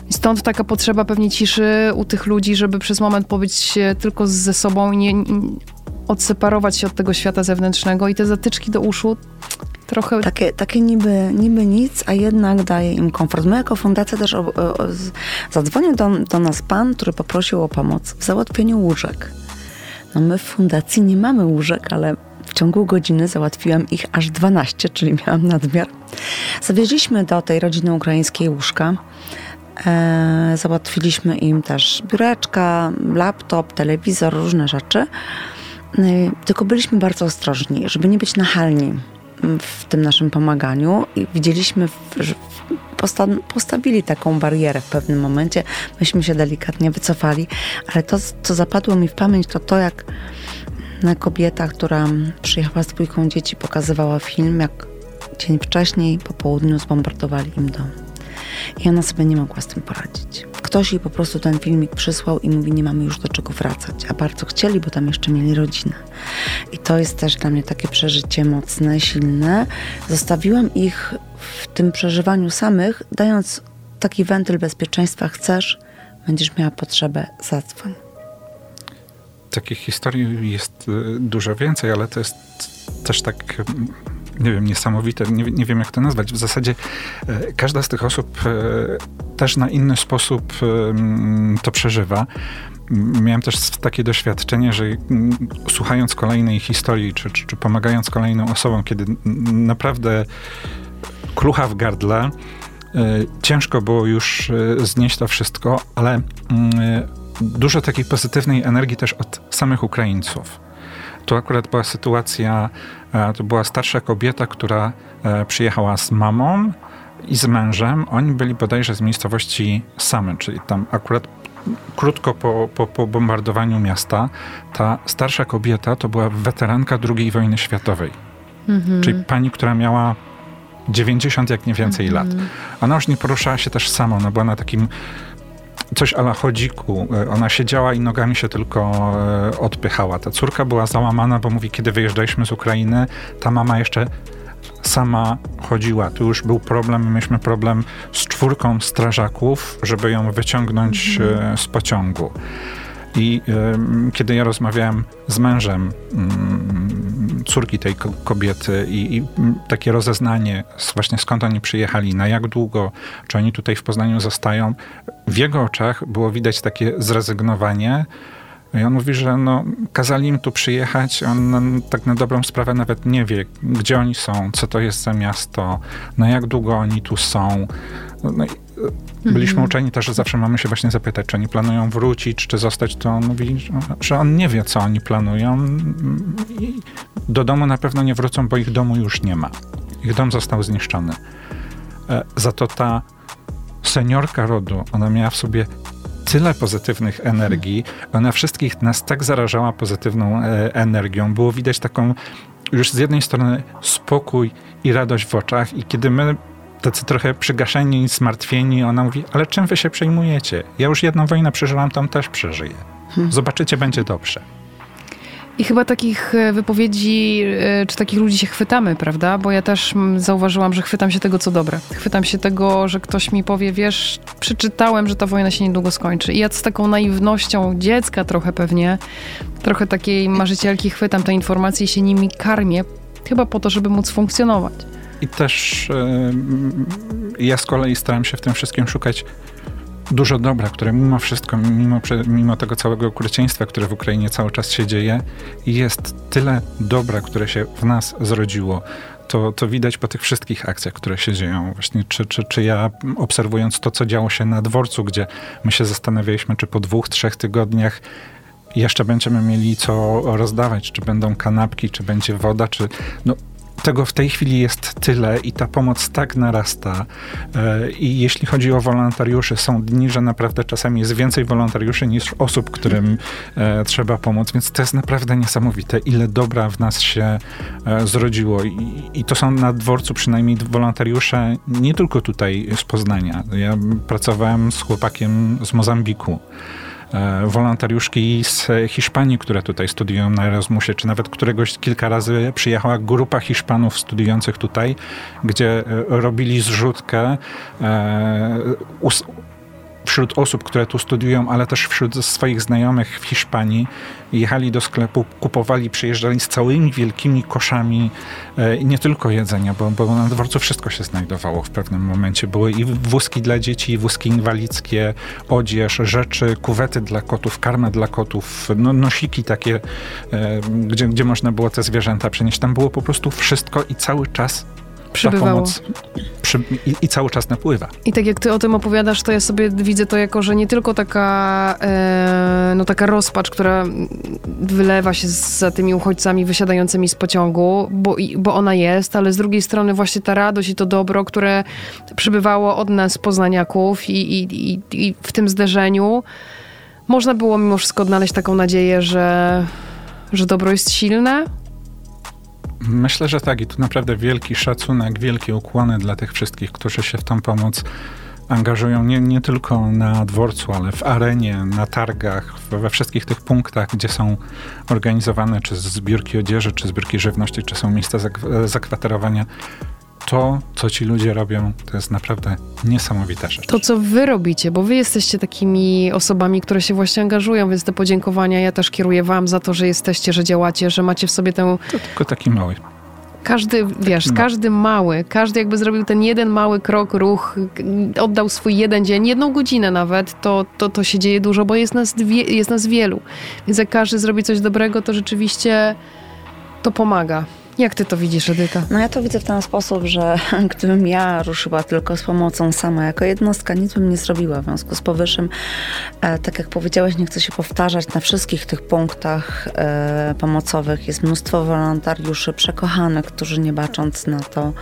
Stąd taka potrzeba pewnie ciszy u tych ludzi, żeby przez moment pobyć tylko ze sobą i nie, nie odseparować się od tego świata zewnętrznego i te zatyczki do uszu trochę... Takie, takie niby, niby nic, a jednak daje im komfort. My jako fundacja też o, o, zadzwonił do, do nas pan, który poprosił o pomoc w załatwieniu łóżek. No my w fundacji nie mamy łóżek, ale w ciągu godziny załatwiłam ich aż 12, czyli miałam nadmiar. Zawieźliśmy do tej rodziny ukraińskiej łóżka. E, załatwiliśmy im też biureczka, laptop, telewizor, różne rzeczy. E, tylko byliśmy bardzo ostrożni, żeby nie być nachalni w tym naszym pomaganiu i widzieliśmy, że posta postawili taką barierę w pewnym momencie. Myśmy się delikatnie wycofali, ale to, co zapadło mi w pamięć, to to, jak kobieta, która przyjechała z dwójką dzieci, pokazywała film, jak dzień wcześniej po południu zbombardowali im dom. I ona sobie nie mogła z tym poradzić. Ktoś jej po prostu ten filmik przysłał i mówi, nie mamy już do czego wracać. A bardzo chcieli, bo tam jeszcze mieli rodzinę. I to jest też dla mnie takie przeżycie mocne, silne. Zostawiłam ich w tym przeżywaniu samych, dając taki wentyl bezpieczeństwa. Chcesz, będziesz miała potrzebę, zadzwoń. Takich historii jest y, dużo więcej, ale to jest też tak nie wiem, niesamowite, nie, nie wiem jak to nazwać. W zasadzie e, każda z tych osób e, też na inny sposób e, to przeżywa. Miałem też takie doświadczenie, że słuchając kolejnej historii, czy, czy, czy pomagając kolejnym osobom, kiedy naprawdę klucha w gardle, ciężko było już znieść to wszystko, ale dużo takiej pozytywnej energii też od samych Ukraińców. Tu akurat była sytuacja, e, to była starsza kobieta, która e, przyjechała z mamą i z mężem. Oni byli bodajże z miejscowości Samy, czyli tam akurat krótko po, po, po bombardowaniu miasta. Ta starsza kobieta to była weteranka II wojny światowej. Mhm. Czyli pani, która miała 90 jak nie więcej mhm. lat. Ona już nie poruszała się też sama, ona była na takim coś ala chodziku. E, ona siedziała i nogami się tylko e, odpychała. Ta córka była załamana, bo mówi, kiedy wyjeżdżaliśmy z Ukrainy, ta mama jeszcze sama chodziła. Tu już był problem, mieliśmy problem z czwórką strażaków, żeby ją wyciągnąć mhm. z pociągu. I y, kiedy ja rozmawiałem z mężem y, córki tej kobiety i, i, takie rozeznanie właśnie skąd oni przyjechali, na jak długo, czy oni tutaj w Poznaniu zostają, w jego oczach było widać takie zrezygnowanie. I on mówi, że no, kazali im tu przyjechać, on no, tak na dobrą sprawę nawet nie wie, gdzie oni są, co to jest za miasto, na jak długo oni tu są. No, byliśmy mhm. uczeni też, że zawsze mamy się właśnie zapytać, czy oni planują wrócić, czy zostać, to on mówi, że on nie wie, co oni planują i do domu na pewno nie wrócą, bo ich domu już nie ma. Ich dom został zniszczony. E, za to ta seniorka rodu, ona miała w sobie tyle pozytywnych energii, ona wszystkich nas tak zarażała pozytywną e, energią. Było widać taką już z jednej strony spokój i radość w oczach i kiedy my tacy trochę przygaszeni, zmartwieni. Ona mówi, ale czym wy się przejmujecie? Ja już jedną wojnę przeżyłam, tam też przeżyję. Hmm. Zobaczycie, będzie dobrze. I chyba takich e, wypowiedzi, e, czy takich ludzi się chwytamy, prawda? Bo ja też zauważyłam, że chwytam się tego, co dobre. Chwytam się tego, że ktoś mi powie, wiesz, przeczytałem, że ta wojna się niedługo skończy. I ja z taką naiwnością dziecka trochę pewnie, trochę takiej marzycielki chwytam te informacje i się nimi karmię, chyba po to, żeby móc funkcjonować. I też ja z kolei staram się w tym wszystkim szukać dużo dobra, które mimo wszystko, mimo, mimo tego całego okrucieństwa, które w Ukrainie cały czas się dzieje, jest tyle dobra, które się w nas zrodziło. To, to widać po tych wszystkich akcjach, które się dzieją. Właśnie, czy, czy, czy ja obserwując to, co działo się na dworcu, gdzie my się zastanawialiśmy, czy po dwóch, trzech tygodniach jeszcze będziemy mieli co rozdawać, czy będą kanapki, czy będzie woda, czy no, tego w tej chwili jest tyle i ta pomoc tak narasta. E, I jeśli chodzi o wolontariuszy, są dni, że naprawdę czasami jest więcej wolontariuszy niż osób, którym e, trzeba pomóc, więc to jest naprawdę niesamowite, ile dobra w nas się e, zrodziło. I, i to są na dworcu przynajmniej wolontariusze nie tylko tutaj z Poznania. Ja pracowałem z chłopakiem z Mozambiku. E, wolontariuszki z Hiszpanii, które tutaj studiują na Erasmusie, czy nawet któregoś kilka razy przyjechała grupa Hiszpanów studiujących tutaj, gdzie e, robili zrzutkę, e, wśród osób, które tu studiują, ale też wśród swoich znajomych w Hiszpanii, jechali do sklepu, kupowali, przyjeżdżali z całymi wielkimi koszami e, i nie tylko jedzenia, bo, bo na dworcu wszystko się znajdowało w pewnym momencie. Były i wózki dla dzieci, i wózki inwalidzkie, odzież, rzeczy, kuwety dla kotów, karmę dla kotów, no, nosiki takie, e, gdzie, gdzie można było te zwierzęta przenieść. Tam było po prostu wszystko i cały czas Przybywało. pomoc przy, i, i, cały czas napływa. I tak jak ty o tym opowiadasz, to ja sobie widzę to jako, że nie tylko taka, e, no taka rozpacz, która wylewa się za tymi uchodźcami wysiadającymi z pociągu, bo, bo ona jest, ale z drugiej strony właśnie ta radość i to dobro, które przybywało od nas, poznaniaków i, i, i, i w tym zderzeniu można było mimo wszystko odnaleźć taką nadzieję, że, że dobro jest silne, Myślę, że tak. I tu naprawdę wielki szacunek, wielkie ukłony dla tych wszystkich, którzy się w tą pomoc angażują. Nie, nie tylko na dworcu, ale w arenie, na targach, we wszystkich tych punktach, gdzie są organizowane czy zbiórki odzieży, czy zbiórki żywności, czy są miejsca zakwaterowania to, co ci ludzie robią, to jest naprawdę niesamowita rzecz. To, co wy robicie, bo wy jesteście takimi osobami, które się właśnie angażują, więc te podziękowania ja też kieruję wam za to, że jesteście, że działacie, że macie w sobie tę... To tylko taki mały. Każdy, wiesz, każdy mały, każdy jakby zrobił ten jeden mały krok, ruch, oddał swój jeden dzień, jedną godzinę nawet, to, to, to się dzieje dużo, bo jest nas, dwie, jest nas wielu. Więc jak każdy zrobi coś dobrego, to rzeczywiście to pomaga. Jak ty to widzisz, Edyta? No ja to widzę w ten sposób, że *laughs* gdybym ja ruszyła tylko z pomocą sama jako jednostka, nic bym nie zrobiła. W związku z powyższym, e, tak jak powiedziałeś, nie chcę się powtarzać, na wszystkich tych punktach e, pomocowych jest mnóstwo wolontariuszy przekochanych, którzy nie bacząc na to,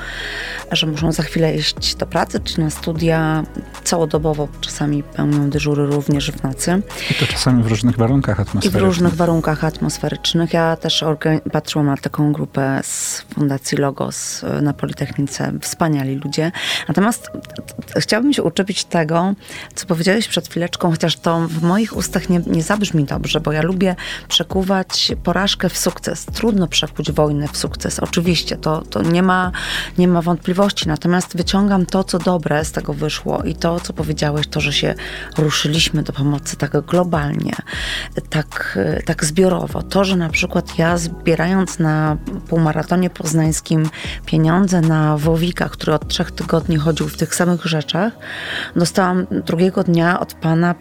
że muszą za chwilę iść do pracy czy na studia, całodobowo czasami pełnią dyżury również w nocy. I to czasami w różnych warunkach atmosferycznych. I w różnych warunkach atmosferycznych. Ja też patrzyłam na taką grupę z Fundacji Logos e, na Politechnice. Wspaniali ludzie. Natomiast chciałabym się uczepić tego, co powiedziałeś przed chwileczką, chociaż to w moich ustach nie, nie zabrzmi dobrze, bo ja lubię przekuwać porażkę w sukces. Trudno przekuć wojnę w sukces. Oczywiście, to, to nie, ma, nie ma wątpliwości. Natomiast wyciągam to, co dobre z tego wyszło i to, co powiedziałeś, to, że się ruszyliśmy do pomocy tak globalnie, tak, tak zbiorowo. To, że na przykład ja zbierając na półmaratonie poznańskim pieniądze na Wowika, który od trzech tygodni chodził w tych samych rzeczach, dostałam drugiego dnia od pana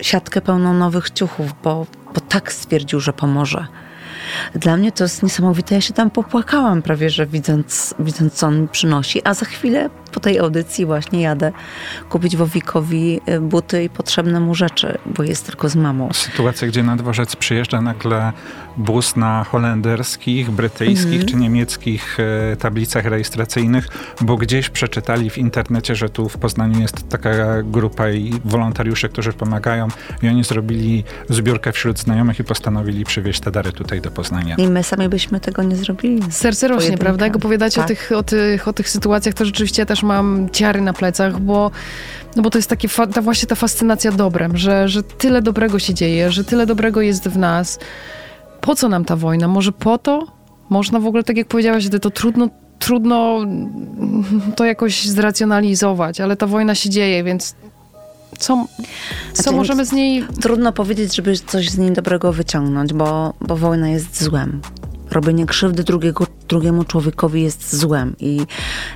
siatkę pełną nowych ciuchów, bo, bo tak stwierdził, że pomoże. Dla mnie to jest niesamowite. Ja się tam popłakałam prawie, że widząc, widząc co on mi przynosi, a za chwilę po tej audycji właśnie jadę kupić Wowikowi y, buty i potrzebne mu rzeczy, bo jest tylko z mamą. Sytuacja, gdzie na dworzec przyjeżdża nagle bus na holenderskich, brytyjskich mm. czy niemieckich e, tablicach rejestracyjnych, bo gdzieś przeczytali w internecie, że tu w Poznaniu jest taka grupa i wolontariusze, którzy pomagają i oni zrobili zbiórkę wśród znajomych i postanowili przywieźć te dary tutaj do Poznania. I my sami byśmy tego nie zrobili. Serce rośnie, prawda? Jak opowiadacie tak. o, tych, o, tych, o tych sytuacjach, to rzeczywiście też mam ciary na plecach, bo, no bo to jest takie, ta, właśnie ta fascynacja dobrem, że, że tyle dobrego się dzieje, że tyle dobrego jest w nas. Po co nam ta wojna? Może po to? Można w ogóle, tak jak powiedziałaś, to trudno, trudno to jakoś zracjonalizować, ale ta wojna się dzieje, więc co, co znaczy, możemy z niej... Trudno powiedzieć, żeby coś z niej dobrego wyciągnąć, bo, bo wojna jest złem robienie krzywdy drugiego, drugiemu człowiekowi jest złem i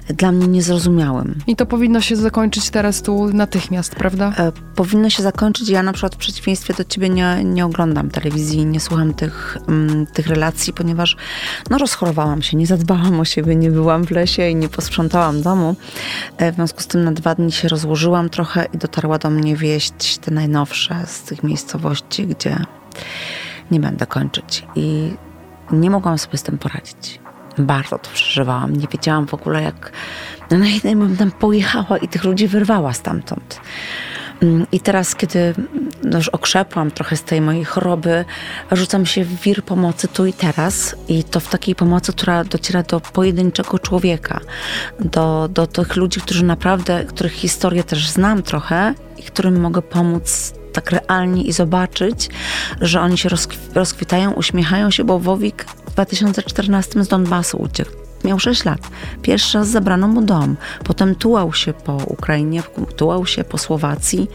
dla mnie niezrozumiałym. I to powinno się zakończyć teraz tu natychmiast, prawda? E, powinno się zakończyć. Ja na przykład w przeciwieństwie do ciebie nie, nie oglądam telewizji, nie słucham tych, mm, tych relacji, ponieważ no, rozchorowałam się, nie zadbałam o siebie, nie byłam w lesie i nie posprzątałam domu. E, w związku z tym na dwa dni się rozłożyłam trochę i dotarła do mnie wieść te najnowsze z tych miejscowości, gdzie nie będę kończyć. I nie mogłam sobie z tym poradzić. Bardzo to przeżywałam. Nie wiedziałam w ogóle, jak no, na jednym bym tam pojechała i tych ludzi wyrwała stamtąd. Mm, I teraz, kiedy no, już okrzepłam trochę z tej mojej choroby, rzucam się w wir pomocy tu i teraz. I to w takiej pomocy, która dociera do pojedynczego człowieka, do, do tych ludzi, którzy naprawdę, których historię też znam trochę i którym mogę pomóc tak realnie i zobaczyć, że oni się rozkwitają, uśmiechają się, bo Wowik w 2014 z Donbasu uciekł. Miał 6 lat. Pierwszy raz zabrano mu dom. Potem tułał się po Ukrainie, tułał się po Słowacji.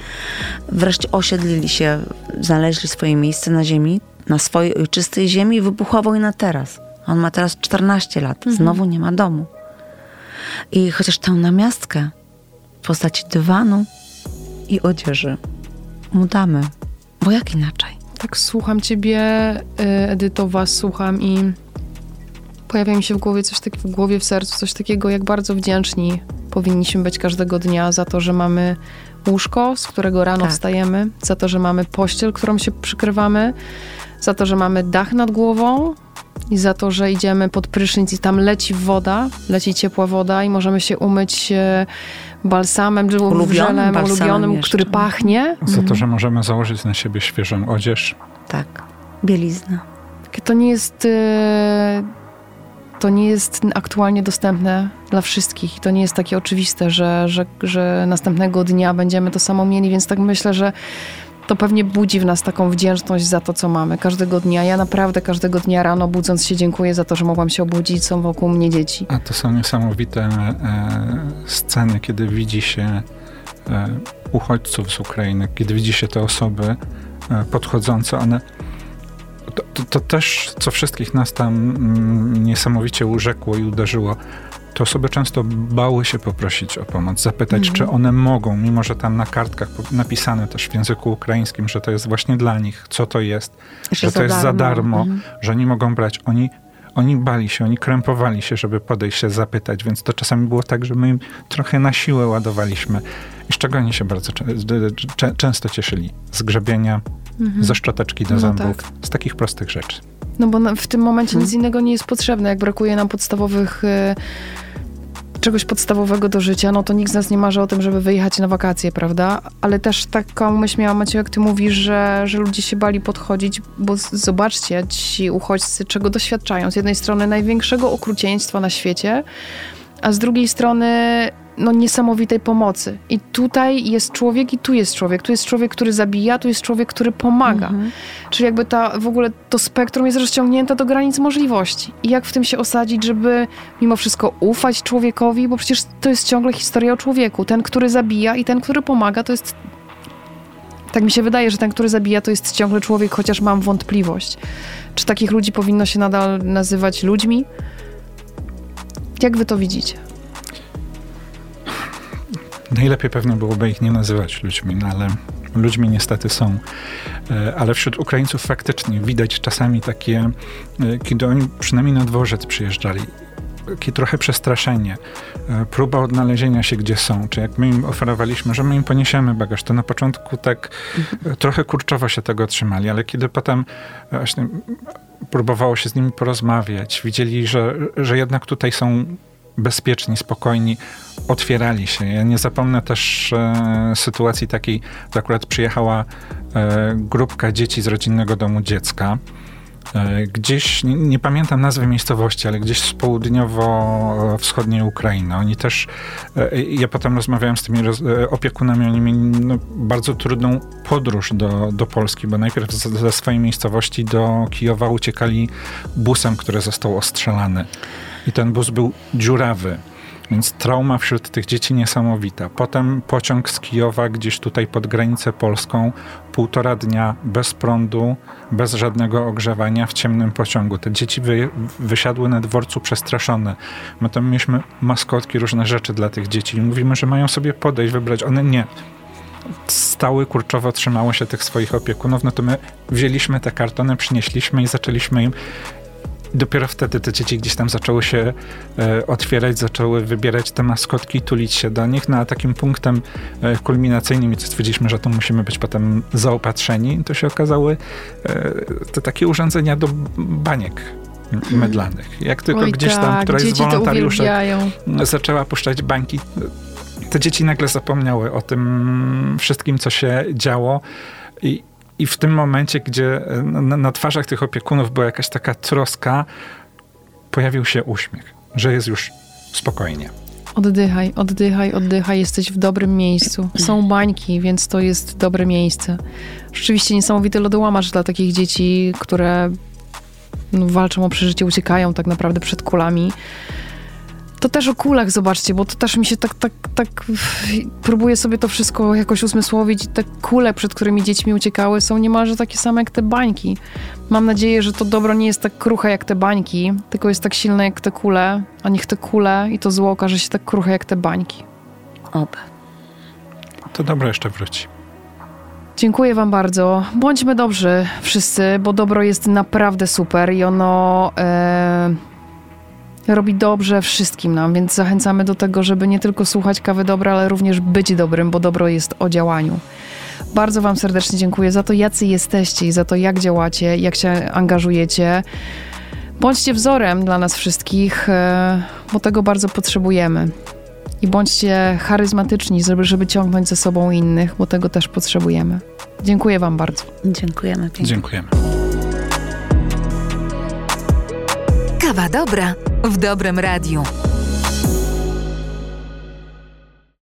Wreszcie osiedlili się, znaleźli swoje miejsce na ziemi, na swojej ojczystej ziemi i wybuchła wojna teraz. On ma teraz 14 lat. Mhm. Znowu nie ma domu. I chociaż tę namiastkę w postaci dywanu i odzieży mu damy. Bo jak inaczej? Tak słucham ciebie, y, Edyto, was słucham i pojawia mi się w głowie coś takiego, w głowie, w sercu, coś takiego, jak bardzo wdzięczni powinniśmy być każdego dnia za to, że mamy łóżko, z którego rano tak. wstajemy, za to, że mamy pościel, którą się przykrywamy, za to, że mamy dach nad głową i za to, że idziemy pod prysznic i tam leci woda, leci ciepła woda i możemy się umyć balsamem, ulubionym, ulubionym który pachnie. Za to, mhm. że możemy założyć na siebie świeżą odzież. Tak, bielizna. To nie jest... E, to nie jest aktualnie dostępne dla wszystkich. To nie jest takie oczywiste, że, że, że następnego dnia będziemy to samo mieli, więc tak myślę, że to pewnie budzi w nas taką wdzięczność za to, co mamy każdego dnia. Ja naprawdę każdego dnia rano budząc się dziękuję za to, że mogłam się obudzić, są wokół mnie dzieci. A to są niesamowite e, sceny, kiedy widzi się e, uchodźców z Ukrainy, kiedy widzi się te osoby e, podchodzące, one to, to, to, też, co wszystkich nas tam mm, niesamowicie urzekło i uderzyło, te osoby często bały się poprosić o pomoc, zapytać, czy mhm. one mogą, mimo że tam na kartkach napisane też w języku ukraińskim, że to jest właśnie dla nich, co to jest, że, że to jest darmo. za darmo, mhm. że oni mogą brać. Oni, oni bali się, oni krępowali się, żeby podejść się zapytać, więc to czasami było tak, że my im trochę na siłę ładowaliśmy. I z czego oni się bardzo często cieszyli? Z grzebienia, mhm. ze szczoteczki do no zębów, tak. z takich prostych rzeczy. No bo w tym momencie nic mhm. innego nie jest potrzebne. Jak brakuje nam podstawowych y, czegoś podstawowego do życia, no to nikt z nas nie marzy o tym, żeby wyjechać na wakacje, prawda? Ale też taką myśl miałam, Maciej, jak ty mówisz, że, że ludzie się bali podchodzić, bo z- zobaczcie, ci uchodźcy czego doświadczają. Z jednej strony największego okrucieństwa na świecie, a z drugiej strony no, niesamowitej pomocy. I tutaj jest człowiek i tu jest człowiek. Tu jest człowiek, który zabija, tu jest człowiek, który pomaga. Mhm. Czyli jakby ta, w ogóle to spektrum jest rozciągnięte do granic możliwości. I jak w tym się osadzić, żeby mimo wszystko ufać człowiekowi, bo przecież to jest ciągle historia o człowieku. Ten, który zabija i ten, który pomaga, to jest... Tak mi się wydaje, że ten, który zabija, to jest ciągle człowiek, chociaż mam wątpliwość. Czy takich ludzi powinno się nadal nazywać ludźmi? Jak wy to widzicie? Najlepiej pewno byłoby ich nie nazywać ludźmi, no ale ludźmi niestety są. E, Ale wśród Ukraińców faktycznie widać czasami takie, e, kiedy oni przynajmniej na dworzec przyjeżdżali, takie trochę przestraszenie, e, próba odnalezienia się, gdzie są. Czy jak my im oferowaliśmy, że my im poniesiemy bagaż, to na początku tak trochę kurczowo się tego trzymali, ale kiedy potem właśnie próbowało się z nimi porozmawiać, widzieli, że, że jednak tutaj są bezpieczni, spokojni, otwierali się. Ja nie zapomnę też e, sytuacji takiej, że akurat przyjechała e, grupka dzieci z rodzinnego domu dziecka. E, gdzieś, nie, nie pamiętam nazwy miejscowości, ale gdzieś z południowo-wschodniej Ukrainy. Oni też, e, ja potem rozmawiałem z tymi roz, e, opiekunami, oni mieli no, bardzo trudną podróż do, do Polski, bo najpierw ze swojej miejscowości do Kijowa uciekali busem, który został ostrzelany. I ten bus był dziurawy. Więc trauma wśród tych dzieci niesamowita. Potem pociąg z Kijowa gdzieś tutaj pod granicę polską, półtora dnia bez prądu, bez żadnego ogrzewania w ciemnym pociągu. Te dzieci wy, wysiadły na dworcu przestraszone. My tam mieliśmy maskotki, różne rzeczy dla tych dzieci mówimy, że mają sobie podejść, wybrać. One nie. Stały kurczowo trzymało się tych swoich opiekunów, no to my wzięliśmy te kartony, przynieśliśmy i zaczęliśmy im dopiero wtedy te dzieci gdzieś tam zaczęły się e, otwierać, zaczęły wybierać te maskotki, tulić się do nich, no a takim punktem e, kulminacyjnym, i co stwierdziliśmy, że to musimy być potem zaopatrzeni, to się okazały e, te takie urządzenia do baniek mydlanych. Jak tylko Oj, gdzieś tam tak, któraś z wolontariuszek zaczęła puszczać bańki, te dzieci nagle zapomniały o tym wszystkim, co się działo. I, i w tym momencie, gdzie na, na twarzach tych opiekunów była jakaś taka troska, pojawił się uśmiech, że jest już spokojnie. Oddychaj, oddychaj, oddychaj, jesteś w dobrym miejscu. Są bańki, więc to jest dobre miejsce. Rzeczywiście niesamowity lodołamacz dla takich dzieci, które no, walczą o przeżycie, uciekają tak naprawdę przed kulami. To też o kulach zobaczcie, bo to też mi się tak, tak, tak próbuję sobie to wszystko jakoś usmysłowić. Te kule, przed którymi dziećmi uciekały, są niemalże takie same jak te bańki. Mam nadzieję, że to dobro nie jest tak kruche jak te bańki, tylko jest tak silne jak te kule, a niech te kule i to zło okaże się tak kruche jak te bańki. Oby. To dobro jeszcze wróci. Dziękuję Wam bardzo. Bądźmy dobrzy wszyscy, bo dobro jest naprawdę super i ono e, robi dobrze wszystkim nam, więc zachęcamy do tego, żeby nie tylko słuchać kawy dobra, ale również być dobrym, bo dobro jest o działaniu. Bardzo Wam serdecznie dziękuję za to, jacy jesteście i za to, jak działacie, jak się angażujecie. Bądźcie wzorem dla nas wszystkich, e, bo tego bardzo potrzebujemy. I bądźcie charyzmatyczni, żeby, żeby ciągnąć ze sobą innych, bo tego też potrzebujemy. Dziękuję Wam bardzo. Dziękujemy pięknie. Dziękujemy. Kawa dobra w dobrym radiu.